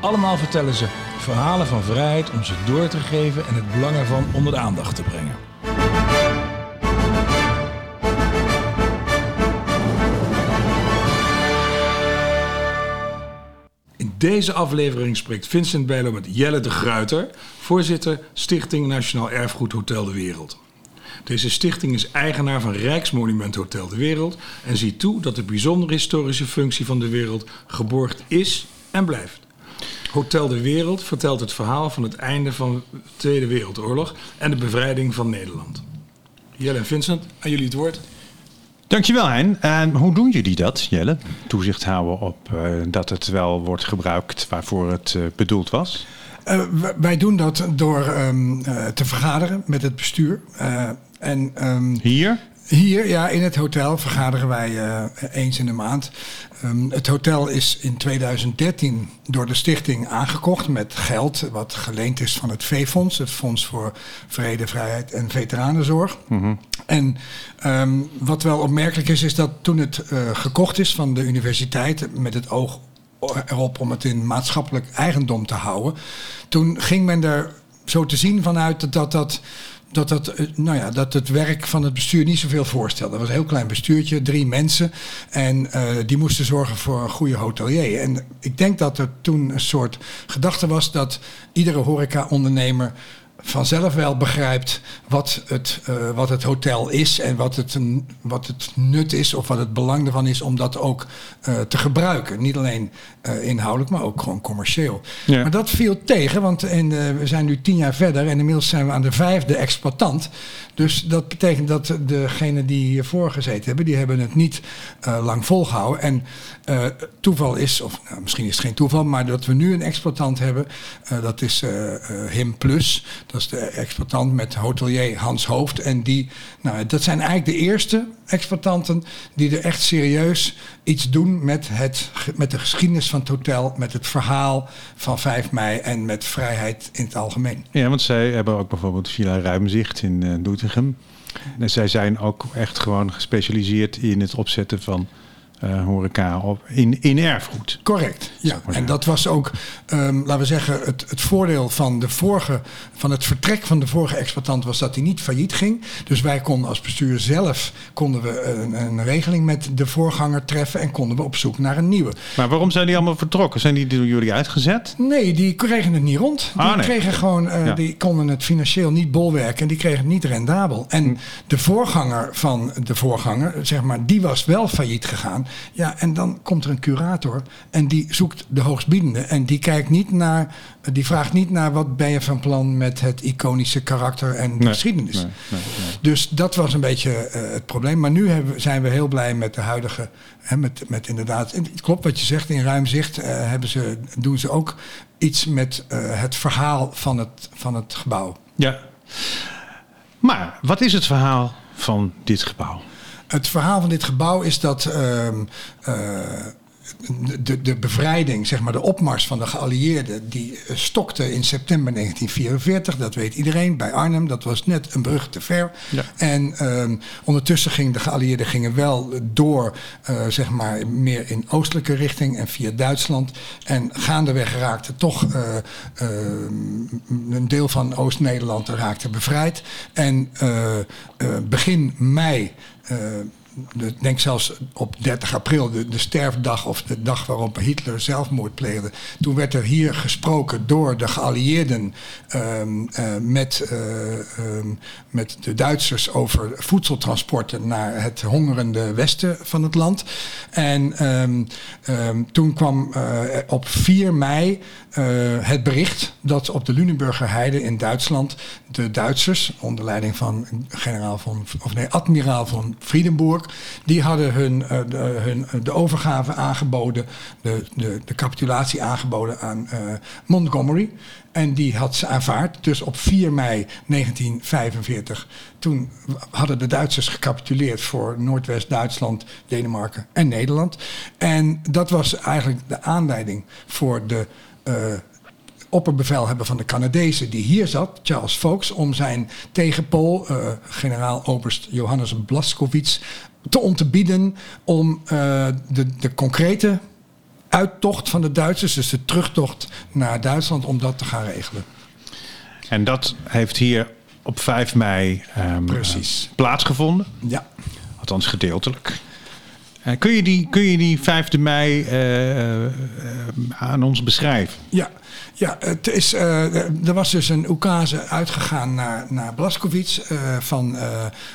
Allemaal vertellen ze verhalen van vrijheid om ze door te geven en het belang ervan onder de aandacht te brengen. In deze aflevering spreekt Vincent Bijlo met Jelle de Gruiter, voorzitter Stichting Nationaal Erfgoed Hotel de Wereld. Deze stichting is eigenaar van Rijksmonument Hotel de Wereld en ziet toe dat de bijzondere historische functie van de wereld geborgd is en blijft. Hotel de Wereld vertelt het verhaal van het einde van de Tweede Wereldoorlog en de bevrijding van Nederland. Jelle en Vincent, aan jullie het woord. Dankjewel Hein. En hoe doen jullie dat, Jelle? Toezicht houden op uh, dat het wel wordt gebruikt waarvoor het uh, bedoeld was? Uh, wij doen dat door um, te vergaderen met het bestuur. en, um, Hier? Hier, ja, in het hotel vergaderen wij uh, eens in de maand. Um, het hotel is in 2013 door de stichting aangekocht met geld wat geleend is van het V-fonds, het Fonds voor Vrede, Vrijheid en Veteranenzorg. Mm -hmm. En um, wat wel opmerkelijk is, is dat toen het uh, gekocht is van de universiteit met het oog erop om het in maatschappelijk eigendom te houden, toen ging men er zo te zien vanuit dat dat. Dat dat, dat, nou ja, dat het werk van het bestuur niet zoveel voorstelde. Dat was een heel klein bestuurtje, drie mensen. En uh, die moesten zorgen voor een goede hotelier. En ik denk dat er toen een soort gedachte was dat iedere horeca-ondernemer vanzelf wel begrijpt wat het, uh, wat het hotel is en wat het, een, wat het nut is of wat het belang ervan is om dat ook uh, te gebruiken. Niet alleen uh, inhoudelijk, maar ook gewoon commercieel. Ja. Maar dat viel tegen, want in, we zijn nu tien jaar verder en inmiddels zijn we aan de vijfde exploitant. Dus dat betekent dat degenen die hiervoor gezeten hebben, die hebben het niet lang volgehouden. En toeval is, of nou, misschien is het geen toeval, maar dat we nu een exploitant hebben, dat is Him Plus. Dat is de exploitant met hotelier Hans Hoofd. En die, nou, dat zijn eigenlijk de eerste exploitanten die er echt serieus iets doen met, het, met de geschiedenis van het hotel, met het verhaal van 5 mei en met vrijheid in het algemeen. Ja, want zij hebben ook bijvoorbeeld Villa Ruimzicht in uh, Doetinchem. En zij zijn ook echt gewoon gespecialiseerd in het opzetten van uh, horeca op, in, in erfgoed. Correct, ja. En dat was ook, um, laten we zeggen, het, het voordeel van, de vorige, van het vertrek van de vorige exploitant was dat hij niet failliet ging. Dus wij konden als bestuur zelf konden we een, een, regeling met de voorganger treffen en konden we op zoek naar een nieuwe. Maar waarom zijn die allemaal vertrokken? Zijn die door jullie uitgezet? Nee, die kregen het niet rond. Die ah, nee. kregen gewoon, uh, ja. die konden het financieel niet bolwerken en die kregen het niet rendabel. En hm. de voorganger van de voorganger, zeg maar, die was wel failliet gegaan. Ja, en dan komt er een curator en die zoekt de hoogstbiedende. En die kijkt niet naar, die vraagt niet naar wat ben je van plan met het iconische karakter en nee, geschiedenis. Nee, nee, dus dat was een beetje uh, het probleem. Maar nu hebben, zijn we heel blij met de huidige, hè, met, met inderdaad, het klopt wat je zegt, in ruim zicht uh, hebben ze, doen ze ook iets met uh, het verhaal van het, van het gebouw. Ja. Maar wat is het verhaal van dit gebouw? Het verhaal van dit gebouw is dat uh, uh, de, de bevrijding, zeg maar de opmars van de geallieerden, die stokte in september 1944. Dat weet iedereen bij Arnhem. Dat was net een brug te ver. Ja. En uh, ondertussen gingen de geallieerden gingen wel door, uh, zeg maar meer in oostelijke richting en via Duitsland. En gaandeweg raakte toch uh, een deel van Oost-Nederland raakte bevrijd. En begin mei. Uh, ik denk zelfs op 30 april, de, de sterfdag of de dag waarop Hitler zelfmoord pleegde. Toen werd er hier gesproken door de geallieerden um, uh, met, uh, um, met de Duitsers over voedseltransporten naar het hongerende westen van het land. En um, toen kwam uh, op 4 mei het bericht dat op de Lunenburger Heide in Duitsland de Duitsers, onder leiding van generaal van, of nee, admiraal van Friedenburg, Die hadden hun, de, hun, de overgave aangeboden, de, de, de capitulatie aangeboden aan uh, Montgomery. En die had ze aanvaard. Dus op 4 mei 1945, toen hadden de Duitsers gecapituleerd voor Noordwest-Duitsland, Denemarken en Nederland. En dat was eigenlijk de aanleiding voor de opperbevelhebber van de Canadezen die hier zat, Charles Fox, om zijn tegenpool, uh, generaal-oberst Johannes Blaskowitz, te ontbieden om uh, de, de concrete uittocht van de Duitsers, dus de terugtocht naar Duitsland, om dat te gaan regelen. En dat heeft hier op 5 mei um, plaatsgevonden? Ja. Althans gedeeltelijk. Uh, kun, je die, kun je die 5 mei uh, aan ons beschrijven? Ja, ja het is, er was dus een oekase uitgegaan naar, naar Blaskowitz, van,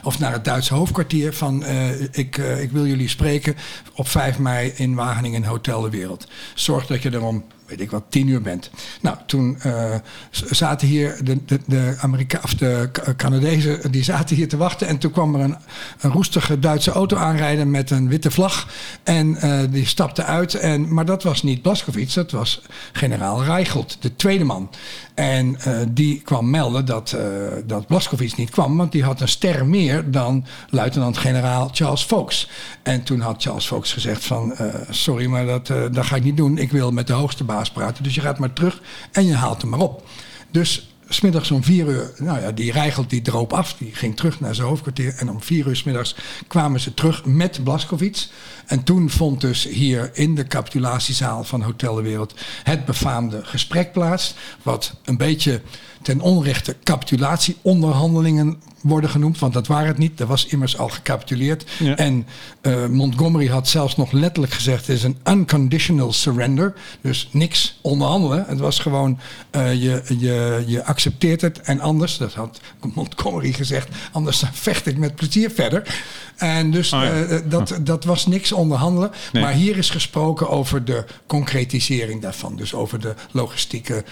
of naar het Duitse hoofdkwartier. Van ik, ik wil jullie spreken op 5 mei in Wageningen Hotel de Wereld. Zorg dat je er om weet ik wat, tien uur bent. Nou, toen uh, zaten hier de, de, de, Amerika of de Canadezen, die zaten hier te wachten. En toen kwam er een, een roestige Duitse auto aanrijden met een witte vlag. En uh, die stapte uit. En, maar dat was niet Blaskowitz, dat was generaal Reichelt, de tweede man. En die kwam melden dat, dat Blaskowitz niet kwam, want die had een ster meer dan luitenant-generaal Charles Fox. En toen had Charles Fox gezegd van, sorry, maar dat, dat ga ik niet doen. Ik wil met de hoogste baas Dus je gaat maar terug en je haalt hem maar op. Dus smiddags om vier uur, nou ja, die Rijgelt die droop af. Die ging terug naar zijn hoofdkwartier. En om vier uur smiddags kwamen ze terug met Blaskowitz. En toen vond dus hier in de capitulatiezaal van Hotel de Wereld het befaamde gesprek plaats. Wat een beetje ten onrechte capitulatieonderhandelingen worden genoemd, want dat waren het niet. Er was immers al gecapituleerd. Ja. En uh, Montgomery had zelfs nog letterlijk gezegd: het is een unconditional surrender. Dus niks onderhandelen. Het was gewoon: uh, je, je, je accepteert het en anders, dat had Montgomery gezegd, anders vecht ik met plezier verder. En dus oh ja. uh, dat, dat was niks onderhandelen. Nee. Maar hier is gesproken over de concretisering daarvan. Dus over de logistieke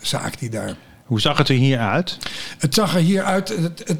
zaak die daar hoe zag het er hier uit? Het zag er hier uit.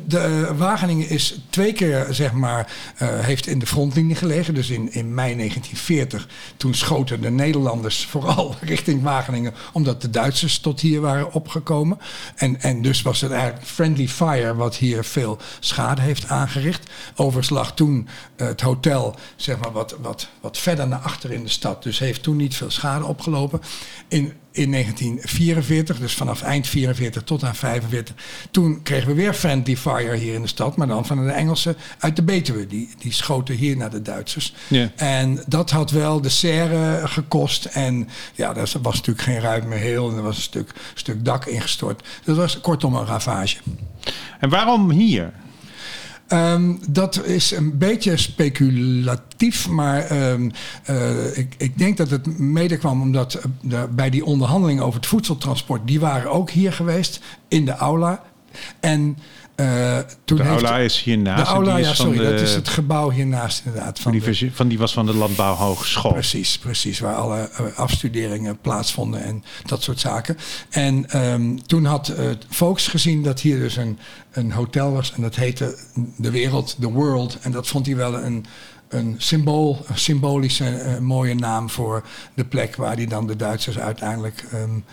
De Wageningen is twee keer, zeg maar, uh, heeft in de frontlinie gelegen. Dus in, in mei 1940. Toen schoten de Nederlanders vooral richting Wageningen. Omdat de Duitsers tot hier waren opgekomen. En, en dus was het eigenlijk friendly fire wat hier veel schade heeft aangericht. Overigens lag toen uh, het hotel, zeg maar, wat, wat, wat verder naar achter in de stad. Dus heeft toen niet veel schade opgelopen. In in 1944, dus vanaf eind 44 tot aan 45. Toen kregen we weer friendly fire hier in de stad, maar dan van de Engelsen uit de Betuwe. Die, die schoten hier naar de Duitsers. Ja. En dat had wel de serre gekost. En ja, er was natuurlijk geen ruit meer heel. En er was een stuk, stuk dak ingestort. Dat was kortom een ravage. En waarom hier? Um, dat is een beetje speculatief, maar um, uh, ik, ik, denk dat het mede kwam omdat de, bij die onderhandelingen over het voedseltransport, die waren ook hier geweest in de aula. En uh, toen de aula is hiernaast. De aula, ja, sorry, de, dat is het gebouw hiernaast inderdaad. Van, de, van die was van de Landbouwhogeschool. Precies, precies, waar alle uh, afstuderingen plaatsvonden en dat soort zaken. En um, toen had uh, Volks gezien dat hier dus een, een hotel was en dat heette De Wereld, The World. En dat vond hij wel een, een symbool, een symbolische mooie naam voor de plek waar hij dan de Duitsers uiteindelijk... Um,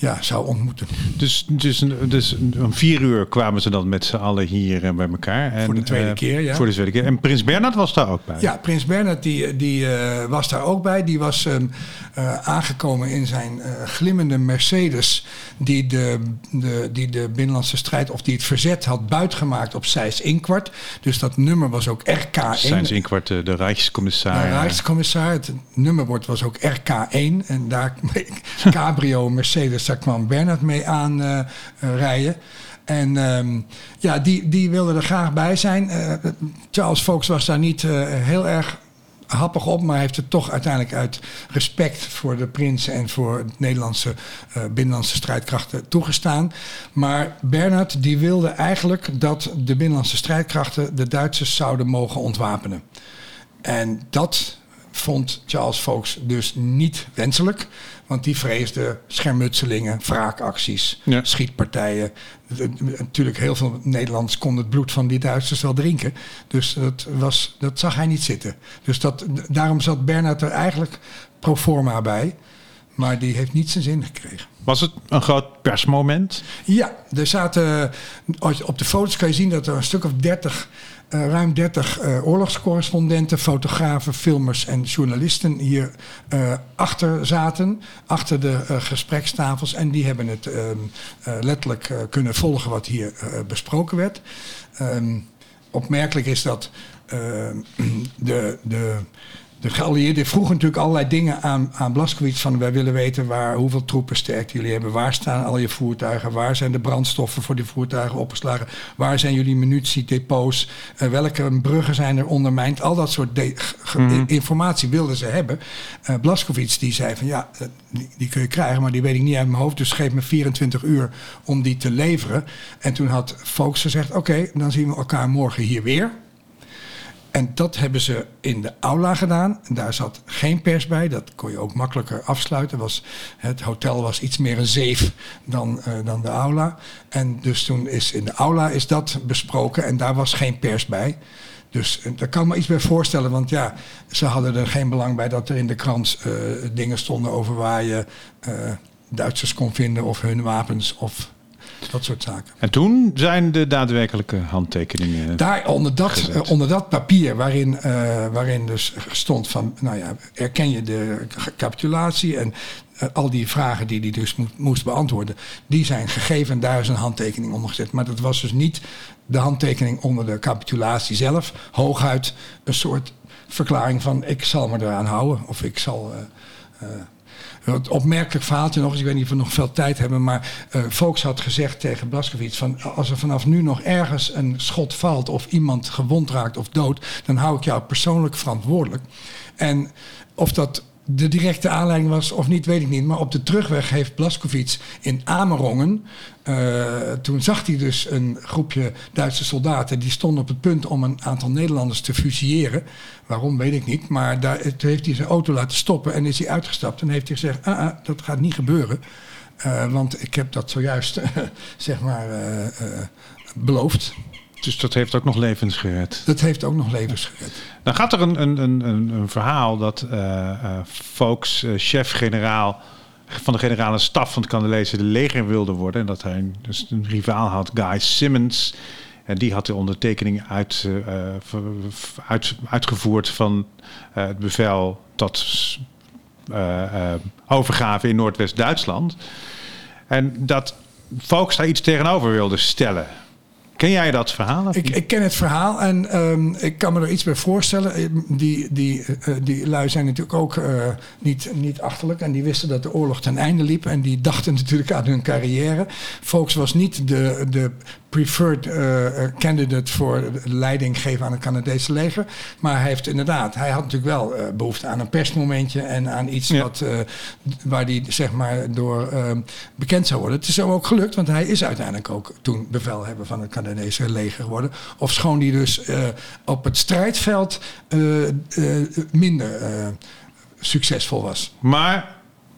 ja, zou ontmoeten. Dus, dus, dus om vier uur kwamen ze dan met z'n allen hier uh, bij elkaar. En, voor de tweede uh, keer, ja. Voor de tweede keer. En Prins Bernhard was daar ook bij? Ja, Prins Bernhard die, die, uh, was daar ook bij. Die was um, aangekomen in zijn glimmende Mercedes... Die de, de, die de binnenlandse strijd, of die het verzet had buitgemaakt op Seis Inkwart. Dus dat nummer was ook RK1. Seis Inkwart, de Rijkscommissaris. De Rijkscommissaris. Het nummerbord was ook RK1. En daar Cabrio Mercedes daar kwam Bernard mee aan uh, rijden. En um, ja, die, die wilde er graag bij zijn. Uh, Charles Fox was daar niet heel erg happig op, maar heeft het toch uiteindelijk uit respect voor de prins en voor Nederlandse binnenlandse strijdkrachten toegestaan. Maar Bernard die wilde eigenlijk dat de binnenlandse strijdkrachten de Duitsers zouden mogen ontwapenen. En dat vond Charles Fox dus niet wenselijk. Want die vreesde schermutselingen, wraakacties, Ja. schietpartijen. Natuurlijk, heel veel Nederlanders konden het bloed van die Duitsers wel drinken. Dus dat, was, dat zag hij niet zitten. Dus dat, daarom zat Bernhard er eigenlijk pro forma bij. Maar die heeft niet zijn zin gekregen. Was het een groot persmoment? Ja, er zaten, op de foto's kan je zien dat er een stuk of 30, eh, ruim 30 eh, oorlogscorrespondenten, fotografen, filmers en journalisten hier eh, achter zaten, achter de gesprekstafels. En die hebben het ehm, eh, letterlijk kunnen volgen wat hier besproken werd. Ehm, opmerkelijk is dat ehm, de, de, de geallieerden vroegen natuurlijk allerlei dingen aan, aan Blaskowitz. Van wij willen weten waar, hoeveel troepen sterk jullie hebben. Waar staan al je voertuigen? Waar zijn de brandstoffen voor die voertuigen opgeslagen? Waar zijn jullie munitiedepots? Eh, welke bruggen zijn er ondermijnd? Al dat soort Mhm. informatie wilden ze hebben. Eh Blaskowitz die zei van ja, eh, die, die kun je krijgen, maar die weet ik niet uit mijn hoofd. Dus geef me 24 uur om die te leveren. En toen had Volks gezegd, oké, dan zien we elkaar morgen hier weer. En dat hebben ze in de aula gedaan. Daar zat geen pers bij. Dat kon je ook makkelijker afsluiten. Was, het hotel was iets meer een zeef dan, eh, dan de aula. En dus toen is in de aula is dat besproken. En daar was geen pers bij. Dus eh, daar kan ik me iets bij voorstellen. Want ja, ze hadden er geen belang bij dat er in de krant eh, dingen stonden over waar je Duitsers kon vinden. Of hun wapens of dat soort zaken. En toen zijn de daadwerkelijke handtekeningen. Daar onder dat, eh, onder dat papier waarin, eh, waarin dus stond van, nou ja, erken je de capitulatie en eh, al die vragen die hij dus moest, moest beantwoorden, die zijn gegeven en daar is een handtekening onder gezet. Maar dat was dus niet de handtekening onder de capitulatie zelf, hooguit een soort verklaring van ik zal me eraan houden of ik zal... eh, het opmerkelijk verhaaltje nog ik weet niet of we nog veel tijd hebben, maar eh Volks had gezegd tegen Blaskowitz van als er vanaf nu nog ergens een schot valt of iemand gewond raakt of dood, dan hou ik jou persoonlijk verantwoordelijk. En of dat de directe aanleiding was of niet, weet ik niet. Maar op de terugweg heeft Blaskowitz in Amerongen. eh, toen zag hij dus een groepje Duitse soldaten. die stonden op het punt om een aantal Nederlanders te fusilleren. Waarom weet ik niet. Maar daar, toen heeft hij zijn auto laten stoppen en is hij uitgestapt. En heeft hij gezegd: ah, ah, dat gaat niet gebeuren. Eh, want ik heb dat zojuist, zeg maar, eh, beloofd. Dus dat heeft ook nog levens gered. Dat heeft ook nog levens gered. Dan gaat er een, een, een, een verhaal dat Volks eh, chef-generaal van de generale staf van het Canadese leger wilde worden. En dat hij een, dus een rivaal had, Guy Simmons. En die had de ondertekening uit, uit, uitgevoerd van het bevel tot overgave in Noordwest-Duitsland. En dat Volks daar iets tegenover wilde stellen. Ken jij dat verhaal? Ik, ik ken het verhaal en ehm, ik kan me er iets bij voorstellen. Eh, Die, die, eh, die lui zijn natuurlijk ook eh, niet, niet achterlijk. En die wisten dat de oorlog ten einde liep. En die dachten natuurlijk aan hun carrière. Volks was niet de, de preferred eh, eh, candidate voor leiding geven aan het Canadese leger. Maar hij heeft inderdaad, hij had natuurlijk wel eh, behoefte aan een persmomentje. En aan iets Ja. wat, eh, waar hij zeg maar door ehm, bekend zou worden. Het is hem ook gelukt, want hij is uiteindelijk ook toen bevelhebber van het Canadese leger geworden. Ofschoon hij dus eh, op het strijdveld eh, eh, minder succesvol was. Maar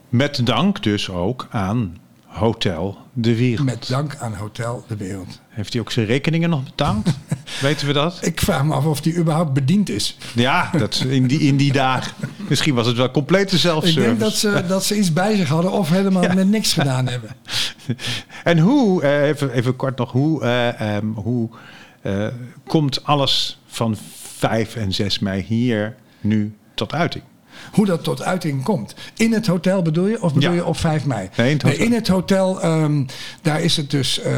met dank dus ook aan Hotel de Wereld. Met dank aan Hotel de Wereld. Heeft hij ook zijn rekeningen nog betaald? Weten we dat? Ik vraag me af of die überhaupt bediend is. Ja, dat, in, die, in die dagen. Misschien was het wel complete Ik zelfservice. denk dat ze, dat ze iets bij zich hadden of helemaal met niks gedaan hebben. En hoe, eh, even, even kort nog, hoe, eh, ehm, hoe eh, komt alles van 5 en 6 mei hier nu tot uiting? Hoe dat tot uiting komt. In het hotel bedoel je? Of bedoel Ja. je op 5 mei? Nee, in het hotel. in het hotel, ehm, daar is het dus, eh,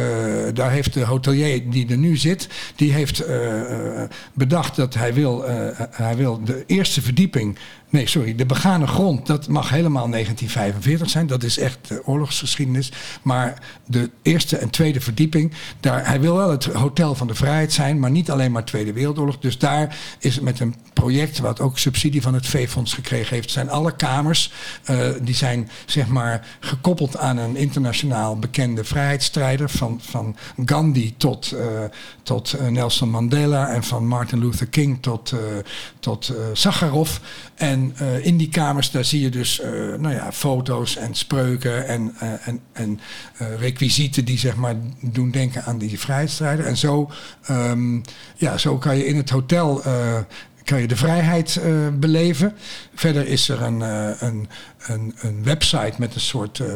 daar heeft de hotelier die er nu zit, die heeft eh, eh, bedacht dat hij wil, hij wil de eerste verdieping. Nee, sorry, de begane grond, dat mag helemaal 1945 zijn. Dat is echt de oorlogsgeschiedenis. Maar de eerste en tweede verdieping, daar, hij wil wel het hotel van de vrijheid zijn, maar niet alleen maar Tweede Wereldoorlog. Dus daar is met een project wat ook subsidie van het V-fonds gekregen heeft, zijn alle kamers, eh, die zijn zeg maar gekoppeld aan een internationaal bekende vrijheidsstrijder. Van, van Gandhi tot, eh, tot eh, Nelson Mandela en van Martin Luther King tot, tot Sakharov. En En eh, in die kamers, daar zie je dus eh, nou ja, foto's en spreuken en, eh, en, en uh, requisieten die zeg maar doen denken aan die vrijheidsstrijder. En zo, um, ja, zo kan je in het hotel kan je de vrijheid uh, beleven. Verder is er een, uh, een, een, een, website met een soort, uh,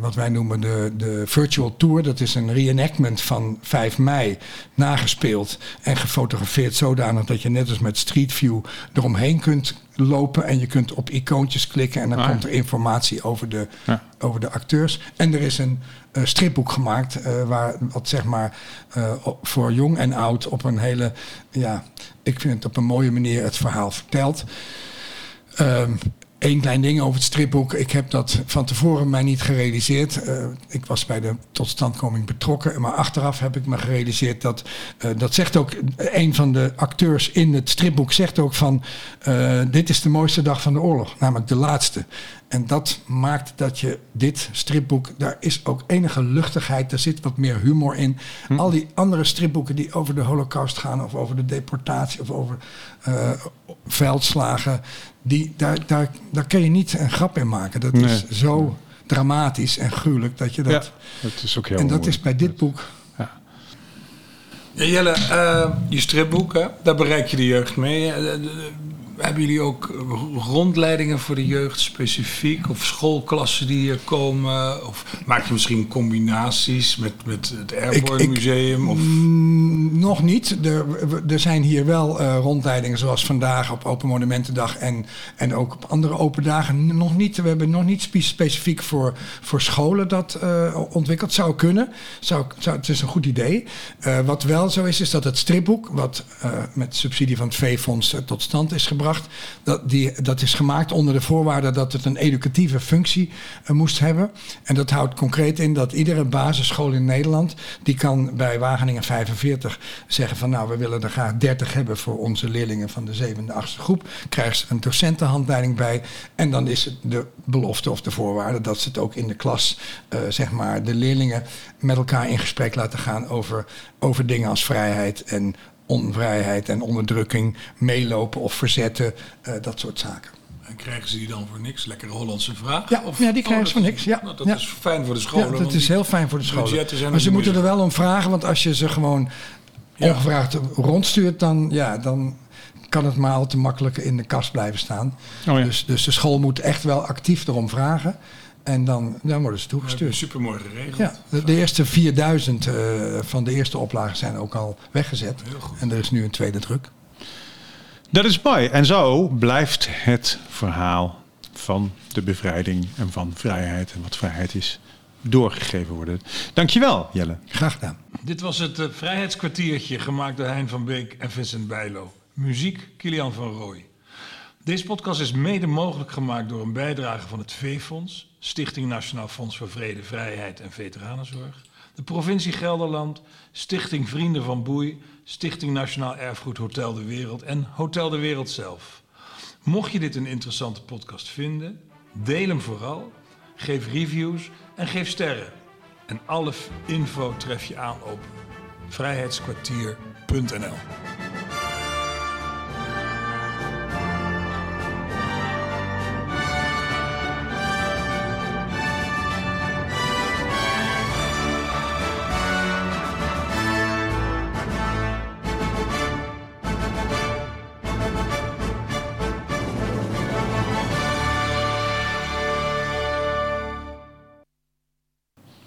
wat wij noemen de, de Virtual Tour. Dat is een reenactment van 5 mei, nagespeeld en gefotografeerd zodanig dat je net als met Street View eromheen kunt lopen. En je kunt op icoontjes klikken en dan Ah, ja. komt er informatie over de, Ja. over de acteurs. En er is een eh, stripboek gemaakt eh, waar wat zeg maar eh, voor jong en oud op een hele, ja, ik vind het op een mooie manier het verhaal vertelt. Ehm Eén klein ding over het stripboek. Ik heb dat van tevoren mij niet gerealiseerd. Eh, ik was bij de totstandkoming betrokken. Maar achteraf heb ik me gerealiseerd dat... eh, dat zegt ook een van de acteurs in het stripboek... zegt ook van... eh, dit is de mooiste dag van de oorlog. Namelijk de laatste. En dat maakt dat je dit stripboek... daar is ook enige luchtigheid. Er zit wat meer humor in. Al die andere stripboeken die over de holocaust gaan... of over de deportatie of over eh, veldslagen... Die, daar, daar, daar kun je niet een grap in maken. Dat is zo dramatisch en gruwelijk dat je dat... Ja, dat is ook heel en dat mooi. is bij dit boek... Ja, Jelle, eh, je stripboek, hè, daar bereik je de jeugd mee. Hebben jullie ook rondleidingen voor de jeugd specifiek? Of schoolklassen die hier komen? Of maak je misschien combinaties met, met het Airborne ik- Museum? Of... Mm, nog niet. Er, er zijn hier wel eh, rondleidingen zoals vandaag op Open Monumentendag en, en ook op andere open dagen. Nog niet. We hebben nog niet spe- specifiek voor, voor scholen dat eh, ontwikkeld. Zou kunnen. Zou, zou, het is een goed idee. Eh, wat wel zo is, is dat het stripboek, wat met subsidie van het V-fonds tot stand is gebracht, dat, die, dat is gemaakt onder de voorwaarde dat het een educatieve functie eh, moest hebben. En dat houdt concreet in dat iedere basisschool in Nederland, die kan bij Wageningen 45 zeggen van nou, we willen er graag 30 hebben voor onze leerlingen van de zevende, achtste groep. Krijgen ze een docentenhandleiding bij. En dan is het de belofte of de voorwaarde dat ze het ook in de klas, eh, zeg maar, de leerlingen met elkaar in gesprek laten gaan over, over dingen als vrijheid en onvrijheid en onderdrukking, meelopen of verzetten, eh, dat soort zaken. En krijgen ze die dan voor niks? Lekkere Hollandse vraag? Ja, ja, die krijgen ze voor niks, ja. nou, dat Ja. is fijn voor de scholen. Ja, dat is heel fijn voor de scholen. Maar ze moeten er wel om vragen, want als je ze gewoon Ja. ongevraagd rondstuurt, dan, ja, dan kan het maar al te makkelijk in de kast blijven staan. Oh ja. dus, dus de school moet echt wel actief erom vragen. En dan, dan worden ze toegestuurd. Super mooi geregeld. Ja, de, de eerste 4000 eh, van de eerste oplagen zijn ook al weggezet. Heel goed. En er is nu een tweede druk. Dat is mooi. En zo blijft het verhaal van de bevrijding en van vrijheid en wat vrijheid is doorgegeven worden. Dankjewel, Jelle. Graag gedaan. Dit was het eh, Vrijheidskwartiertje, gemaakt door Hein van Beek en Vincent Bijlo. Muziek, Kilian van Rooij. Deze podcast is mede mogelijk gemaakt door een bijdrage van het V-Fonds, Stichting Nationaal Fonds voor Vrede, Vrijheid en Veteranenzorg, de provincie Gelderland, Stichting Vrienden van Boei, Stichting Nationaal Erfgoed Hotel de Wereld en Hotel de Wereld zelf. Mocht je dit een interessante podcast vinden, deel hem vooral, geef reviews en geef sterren. En alle info tref je aan op vrijheidskwartier.nl.